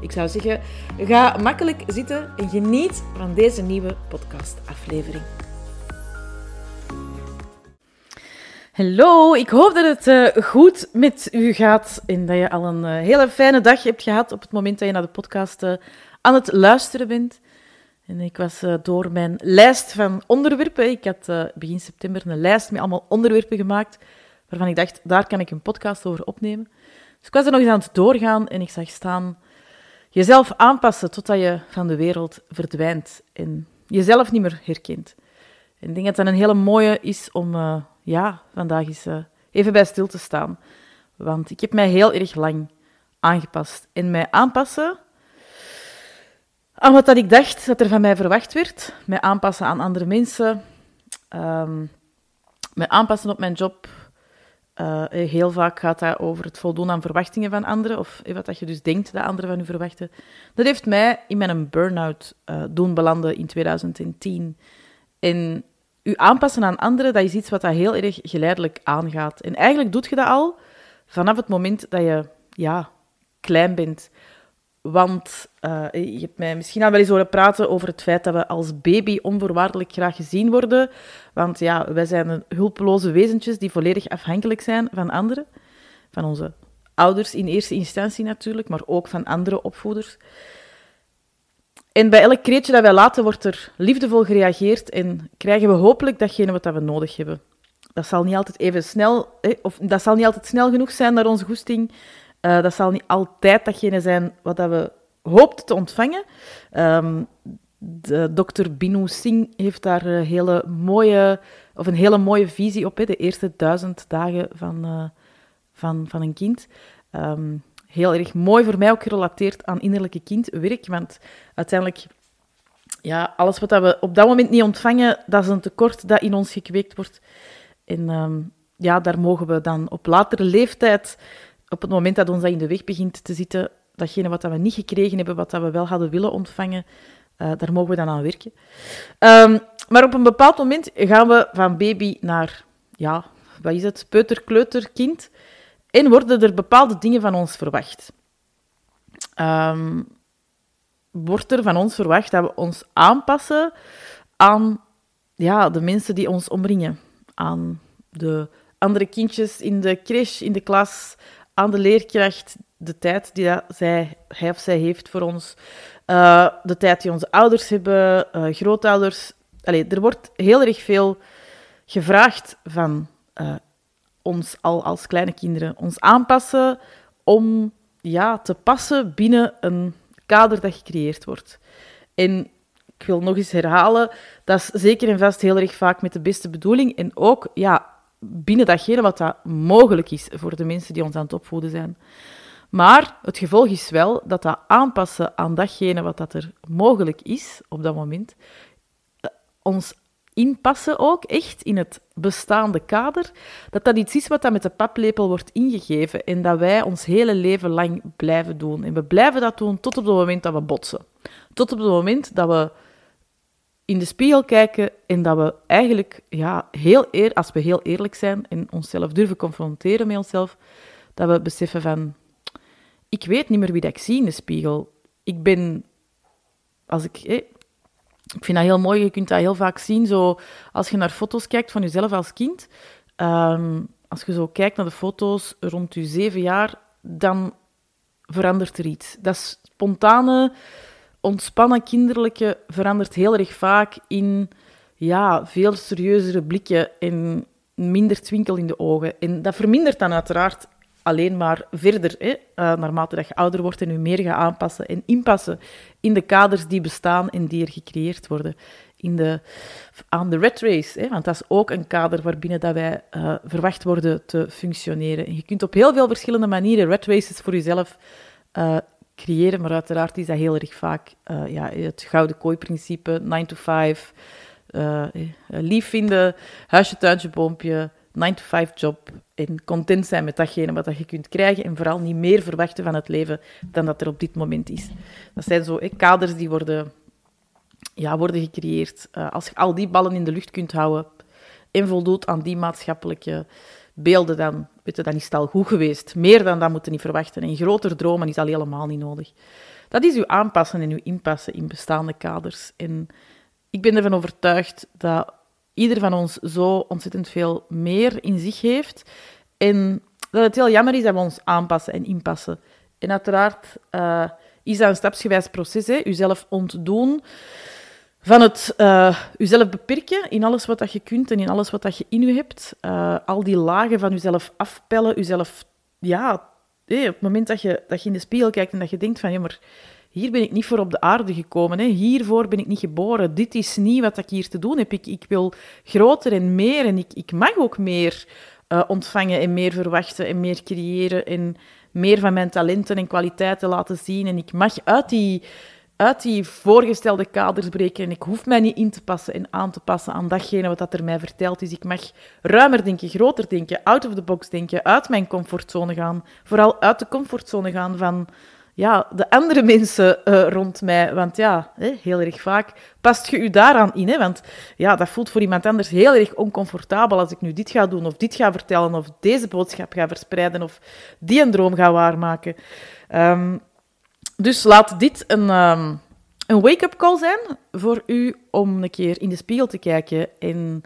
Ik zou zeggen, ga makkelijk zitten en geniet van deze nieuwe podcastaflevering. Hallo, ik hoop dat het uh, goed met u gaat en dat je al een uh, hele fijne dag hebt gehad op het moment dat je naar de podcast uh, aan het luisteren bent. En ik was door mijn lijst van onderwerpen, ik had begin september een lijst met allemaal onderwerpen gemaakt, waarvan ik dacht, daar kan ik een podcast over opnemen. Dus ik was er nog eens aan het doorgaan en ik zag staan jezelf aanpassen totdat je van de wereld verdwijnt en jezelf niet meer herkent. En ik denk dat dat een hele mooie is om uh, ja, vandaag eens uh, even bij stil te staan. Want ik heb mij heel erg lang aangepast. En mij aanpassen aan wat dat ik dacht dat er van mij verwacht werd. Mij aanpassen aan andere mensen. Um, mij aanpassen op mijn job. Uh, heel vaak gaat dat over het voldoen aan verwachtingen van anderen, of wat dat je dus denkt dat anderen van u verwachten. Dat heeft mij in mijn burn-out doen belanden in 2010. En u aanpassen aan anderen, dat is iets wat dat heel erg geleidelijk aangaat. En eigenlijk doet je dat al vanaf het moment dat je ja, klein bent. Want uh, je hebt mij misschien al wel eens horen praten over het feit dat we als baby onvoorwaardelijk graag gezien worden. Want ja, wij zijn hulpeloze wezentjes die volledig afhankelijk zijn van anderen. Van onze ouders in eerste instantie natuurlijk, maar ook van andere opvoeders. En bij elk kreetje dat wij laten, wordt er liefdevol gereageerd en krijgen we hopelijk datgene wat we nodig hebben. Dat zal niet altijd even snel, of dat zal niet altijd snel genoeg zijn naar onze goesting. Uh, dat zal niet altijd datgene zijn wat dat we hoopten te ontvangen. Um, de dokter Binu Singh heeft daar een hele mooie, of een hele mooie visie op, de eerste duizend dagen van, uh, van, van een kind. Um, heel erg mooi voor mij ook gerelateerd aan innerlijke kindwerk, want uiteindelijk, ja, alles wat we op dat moment niet ontvangen, dat is een tekort dat in ons gekweekt wordt. En um, ja, daar mogen we dan op latere leeftijd op het moment dat ons dat in de weg begint te zitten, datgene wat we niet gekregen hebben, wat we wel hadden willen ontvangen, uh, daar mogen we dan aan werken. Um, maar op een bepaald moment gaan we van baby naar, ja, wat is het, peuter, kleuter, kind, en worden er bepaalde dingen van ons verwacht. Um, wordt er van ons verwacht dat we ons aanpassen aan ja, de mensen die ons omringen, aan de andere kindjes in de crash, in de klas, aan de leerkracht de tijd die zij, hij of zij heeft voor ons, uh, de tijd die onze ouders hebben, uh, grootouders. Allee, er wordt heel erg veel gevraagd van uh, ons al als kleine kinderen. Ons aanpassen om ja, te passen binnen een kader dat gecreëerd wordt. En ik wil nog eens herhalen, dat is zeker en vast heel erg vaak met de beste bedoeling. En ook ja, binnen datgene wat dat mogelijk is voor de mensen die ons aan het opvoeden zijn. Maar het gevolg is wel dat dat aanpassen aan datgene wat dat er mogelijk is op dat moment, eh, ons inpassen ook echt in het bestaande kader, dat dat iets is wat dat met de paplepel wordt ingegeven en dat wij ons hele leven lang blijven doen. En we blijven dat doen tot op het moment dat we botsen. Tot op het moment dat we in de spiegel kijken en dat we eigenlijk, ja, heel eer, als we heel eerlijk zijn en onszelf durven confronteren met onszelf, dat we beseffen van, ik weet niet meer wie dat ik zie in de spiegel. Ik ben, als ik, ik vind dat heel mooi, je kunt dat heel vaak zien, zo, als je naar foto's kijkt van jezelf als kind, um, als je zo kijkt naar de foto's rond je zeven jaar, dan verandert er iets. Dat is spontane ontspannen kinderlijke verandert heel erg vaak in ja, veel serieuzere blikken en minder twinkel in de ogen. En dat vermindert dan uiteraard alleen maar verder, hè, uh, naarmate dat je ouder wordt en je meer gaat aanpassen en inpassen in de kaders die bestaan en die er gecreëerd worden. In de, aan de red race, hè, want dat is ook een kader waarbinnen dat wij uh, verwacht worden te functioneren. En je kunt op heel veel verschillende manieren red races voor jezelf uh, creëren, maar uiteraard is dat heel erg vaak uh, ja, het gouden kooi-principe, 9 to 5, uh, lief vinden, huisje, tuintje, boompje, 9-to-5 job en content zijn met datgene wat je kunt krijgen en vooral niet meer verwachten van het leven dan dat er op dit moment is. Dat zijn zo kaders die worden, ja, worden gecreëerd. Als je al die ballen in de lucht kunt houden en voldoet aan die maatschappelijke beelden, dan, weet dan is het al goed geweest. Meer dan dat moeten niet verwachten. En groter dromen is al helemaal niet nodig. Dat is uw aanpassen en uw inpassen in bestaande kaders. En ik ben ervan overtuigd dat ieder van ons zo ontzettend veel meer in zich heeft. En dat het heel jammer is dat we ons aanpassen en inpassen. En uiteraard uh, is dat een stapsgewijs proces, hè? jezelf ontdoen van het uh, jezelf beperken in alles wat dat je kunt en in alles wat dat je in je hebt. Uh, al die lagen van jezelf afpellen, jezelf, ja, op het moment dat je, dat je in de spiegel kijkt en dat je denkt van, ja, maar hier ben ik niet voor op de aarde gekomen. Hè. Hiervoor ben ik niet geboren. Dit is niet wat ik hier te doen heb. Ik, ik wil groter en meer en ik, ik mag ook meer uh, ontvangen en meer verwachten en meer creëren en meer van mijn talenten en kwaliteiten laten zien. En ik mag uit die, uit die voorgestelde kaders breken en ik hoef mij niet in te passen en aan te passen aan datgene wat dat er mij verteld is. Ik mag ruimer denken, groter denken, out of the box denken, uit mijn comfortzone gaan. Vooral uit de comfortzone gaan van ja, de andere mensen uh, rond mij. Want ja, heel erg vaak past je u daaraan in. Hè? Want ja, dat voelt voor iemand anders heel erg oncomfortabel als ik nu dit ga doen, of dit ga vertellen, of deze boodschap ga verspreiden, of die een droom ga waarmaken. Um, dus laat dit een, um, een wake-up call zijn voor u om een keer in de spiegel te kijken en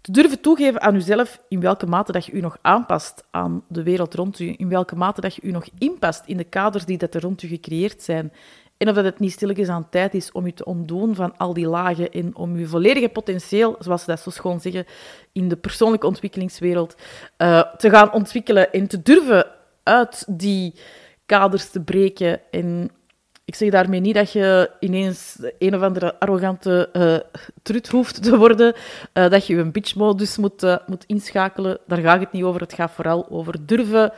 te durven toegeven aan uzelf in welke mate dat je u nog aanpast aan de wereld rond u, in welke mate dat je u nog inpast in de kaders die dat er rond u gecreëerd zijn. En of dat het niet stilletjes aan tijd is om u te ontdoen van al die lagen en om uw volledige potentieel, zoals ze dat zo schoon zeggen, in de persoonlijke ontwikkelingswereld uh, te gaan ontwikkelen en te durven uit die kaders te breken en ik zeg daarmee niet dat je ineens een of andere arrogante uh, trut hoeft te worden, uh, dat je een bitch-modus moet, uh, moet inschakelen. Daar gaat het niet over. Het gaat vooral over durven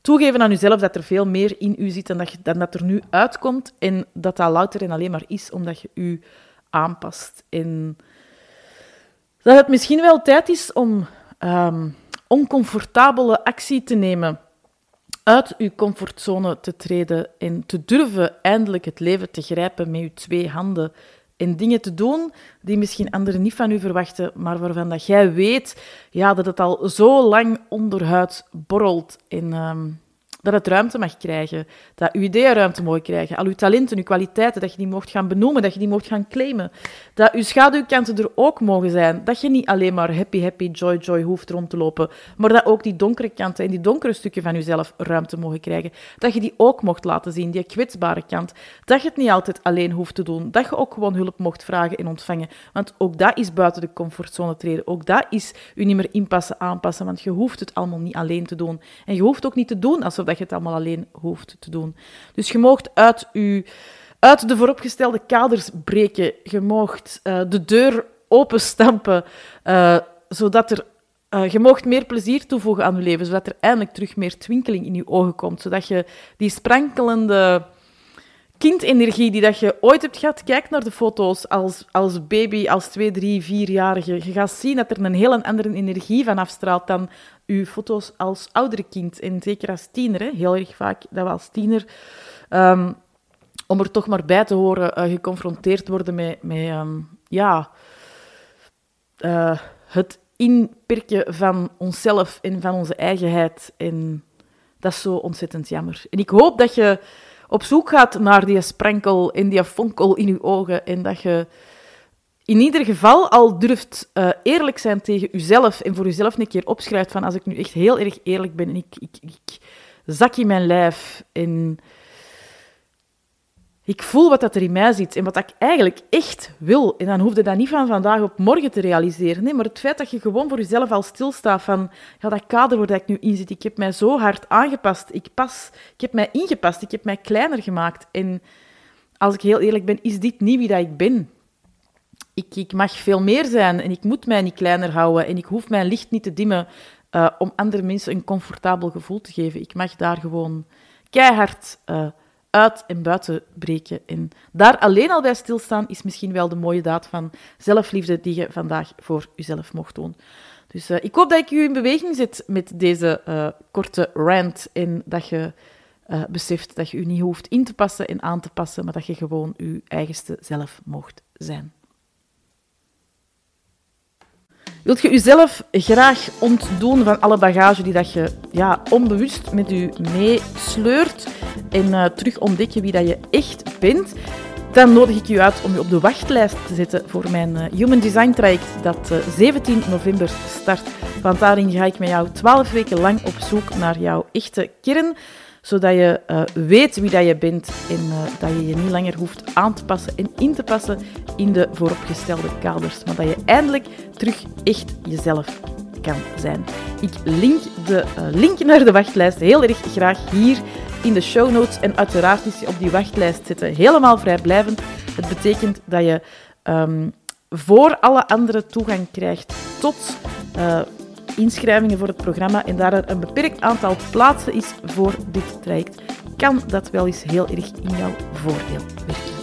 toegeven aan jezelf dat er veel meer in u zit dan dat, dat er nu uitkomt. En dat dat louter en alleen maar is omdat je je aanpast. En dat het misschien wel tijd is om um, oncomfortabele actie te nemen uit uw comfortzone te treden en te durven eindelijk het leven te grijpen met uw twee handen. En dingen te doen die misschien anderen niet van u verwachten, maar waarvan dat jij weet ja, dat het al zo lang onderhuid borrelt. Um, dat het ruimte mag krijgen, dat uw ideeën ruimte mogen krijgen, al uw talenten, uw kwaliteiten, dat je die mocht gaan benoemen, dat je die mocht gaan claimen, dat uw schaduwkanten er ook mogen zijn, dat je niet alleen maar happy, happy, joy, joy hoeft rond te lopen, maar dat ook die donkere kanten en die donkere stukken van jezelf ruimte mogen krijgen, dat je die ook mocht laten zien, die kwetsbare kant, dat je het niet altijd alleen hoeft te doen, dat je ook gewoon hulp mocht vragen en ontvangen, want ook dat is buiten de comfortzone treden, ook dat is u niet meer inpassen, aanpassen, want je hoeft het allemaal niet alleen te doen. En je hoeft ook niet te doen alsof dat je het allemaal alleen hoeft te doen. Dus je moogt uit, uw, uit de vooropgestelde kaders breken. Je moogt uh, de deur openstampen, uh, zodat er uh, je moogt meer plezier toevoegen aan je leven, zodat er eindelijk terug meer twinkeling in je ogen komt. Zodat je die sprankelende kindenergie die dat je ooit hebt gehad, kijk naar de foto's als, als baby, als twee, drie, vierjarige. Je gaat zien dat er een heel andere energie van afstraalt dan uw foto's als oudere kind. En zeker als tiener, heel erg vaak dat we als tiener, um, om er toch maar bij te horen, uh, geconfronteerd worden met, met um, ja, uh, het inperken van onszelf en van onze eigenheid. En dat is zo ontzettend jammer. En ik hoop dat je op zoek gaat naar die sprankel en die fonkel in je ogen en dat je in ieder geval al durft uh, eerlijk zijn tegen jezelf en voor jezelf een keer opschrijft van als ik nu echt heel erg eerlijk ben en ik, ik, ik zak in mijn lijf en ik voel wat dat er in mij zit en wat ik eigenlijk echt wil. En dan hoefde dat niet van vandaag op morgen te realiseren. Nee, maar het feit dat je gewoon voor jezelf al stilstaat van ja, dat kader waar ik nu in zit, ik heb mij zo hard aangepast. Ik, pas, ik heb mij ingepast, ik heb mij kleiner gemaakt. En als ik heel eerlijk ben, is dit niet wie dat ik ben. Ik, ik mag veel meer zijn en ik moet mij niet kleiner houden en ik hoef mijn licht niet te dimmen uh, om andere mensen een comfortabel gevoel te geven. Ik mag daar gewoon keihard uh, uit en buiten breken. En daar alleen al bij stilstaan is misschien wel de mooie daad van zelfliefde die je vandaag voor jezelf mocht doen. Dus uh, ik hoop dat ik u in beweging zet met deze uh, korte rant en dat je uh, beseft dat je u niet hoeft in te passen en aan te passen, maar dat je gewoon je eigenste zelf mocht zijn. Wilt je jezelf graag ontdoen van alle bagage die dat je ja, onbewust met je meesleurt en uh, terug ontdekken wie dat je echt bent? Dan nodig ik je uit om je op de wachtlijst te zetten voor mijn uh, Human Design traject dat uh, 17 november start. Want daarin ga ik met jou 12 weken lang op zoek naar jouw echte kern zodat je uh, weet wie dat je bent en uh, dat je je niet langer hoeft aan te passen en in te passen in de vooropgestelde kaders, maar dat je eindelijk terug echt jezelf kan zijn. Ik link de uh, link naar de wachtlijst heel erg graag hier in de show notes en uiteraard is je op die wachtlijst zitten helemaal vrijblijvend. Het betekent dat je um, voor alle anderen toegang krijgt tot inschrijvingen voor het programma en daar er een beperkt aantal plaatsen is voor dit traject, kan dat wel eens heel erg in jouw voordeel werken.